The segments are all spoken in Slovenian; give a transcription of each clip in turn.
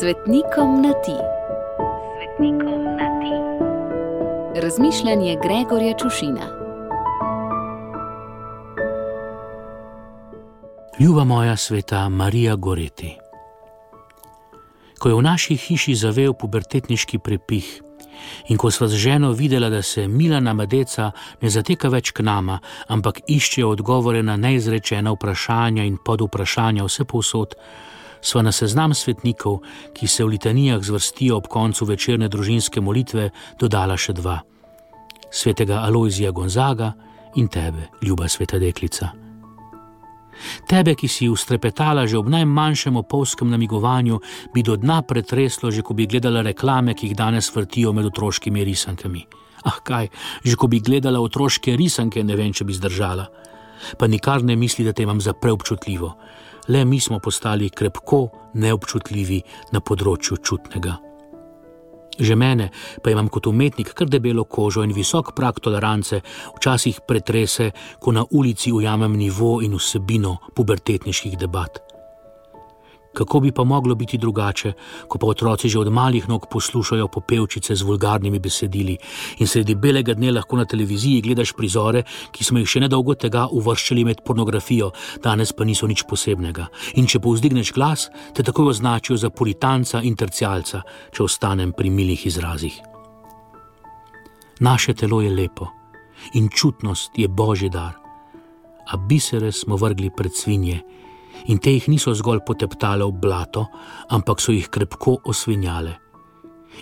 Svetnikom na ti. Svetnikom na ti. Razmišljanje Gregorja Čušina. Ljuba moja sveta Marija Goreti. Ko je v naši hiši zavel pubertetniški prepih in ko sva z ženo videla, da se Milana Madeca ne zateka več k nama, ampak išče odgovore na neizrečena vprašanja in podvprašanja vse povsod, sva na seznam svetnikov, ki se v litanijah zvrstijo ob koncu večerne družinske molitve, dodala še dva: svetega Alojzija Gonzaga in tebe, ljuba sveta deklica. Tebe, ki si ustrepetala že ob najmanjšem opolskem namigovanju, bi do dna pretreslo, že ko bi gledala reklame, ki jih danes vrtijo med otroškimi risankami. Ah, kaj, že ko bi gledala otroške risanke, ne vem, če bi zdržala. Pa nikar ne misli, da te imam za preobčutljivo. Le mi smo postali krepko neobčutljivi na področju čutnega. Že mene pa imam kot umetnik kar debelo kožo in visok prak tolerance, včasih pretrese, ko na ulici ujamem nivo in vsebino pubertetniških debat. Kako bi pa moglo biti drugače, ko pa otroci že od malih nog poslušajo popevčice z vulgarnimi besedili in sredi belega dne lahko na televiziji gledaš prizore, ki smo jih še nedolgo tega uvrščali med pornografijo, danes pa niso nič posebnega. In če povzdigneš glas, te takoj označijo za puritanca in tercialca, če ostanem pri milih izrazih. Naše telo je lepo in čutnost je božji dar, a bisere smo vrgli pred svinje in te jih niso zgolj poteptale v blato, ampak so jih krepko osvinjale.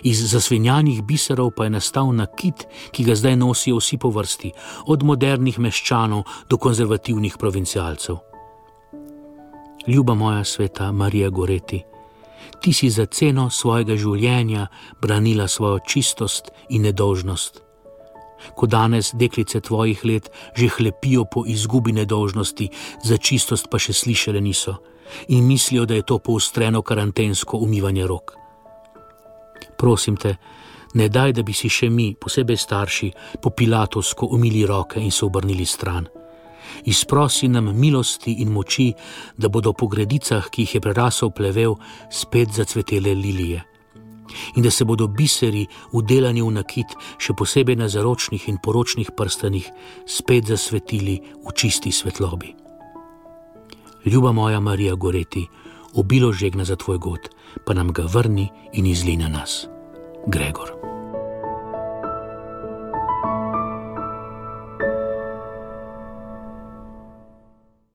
Iz zasvinjanih biserov pa je nastal nakit, ki ga zdaj nosijo vsi po vrsti, od modernih meščanov do konzervativnih provincialcev. Ljuba moja sveta Marija Goreti, ti si za ceno svojega življenja branila svojo čistost in nedolžnost ko danes deklice tvojih let že hlepijo po izgubi nedožnosti, za čistost pa še slišale niso in mislijo, da je to poostreno karantensko umivanje rok. Prosim te, ne daj, da bi si še mi, posebej starši, po pilatovsko umili roke in se obrnili stran. Izprosi nam milosti in moči, da bodo po gredicah, ki jih je prerasel plevel, spet zacvetele lilije in da se bodo biseri, udelani v nakit, še posebej na zaročnih in poročnih prstanih, spet zasvetili v čisti svetlobi. Ljuba moja Marija Goreti, obilo žegna za tvoj god, pa nam ga vrni in izli na nas. Gregor.